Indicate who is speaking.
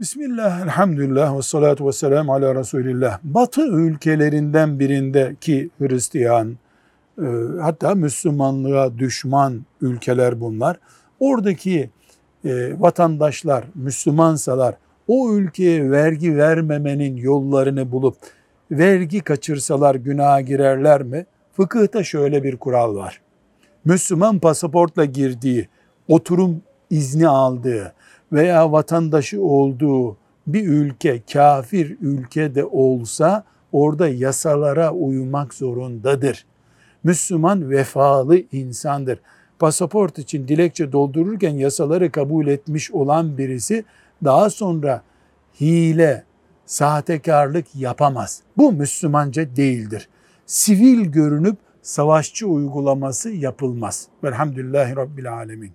Speaker 1: Bismillah, elhamdülillah ve salatu ve selamu ala Resulillah. Batı ülkelerinden birindeki Hristiyan, e, hatta Müslümanlığa düşman ülkeler bunlar. Oradaki e, vatandaşlar, Müslümansalar o ülkeye vergi vermemenin yollarını bulup vergi kaçırsalar günaha girerler mi? Fıkıhta şöyle bir kural var. Müslüman pasaportla girdiği, oturum izni aldığı veya vatandaşı olduğu bir ülke kafir ülke de olsa orada yasalara uymak zorundadır. Müslüman vefalı insandır. Pasaport için dilekçe doldururken yasaları kabul etmiş olan birisi daha sonra hile, sahtekarlık yapamaz. Bu Müslümanca değildir. Sivil görünüp savaşçı uygulaması yapılmaz. Velhamdülillahi Rabbil Alemin.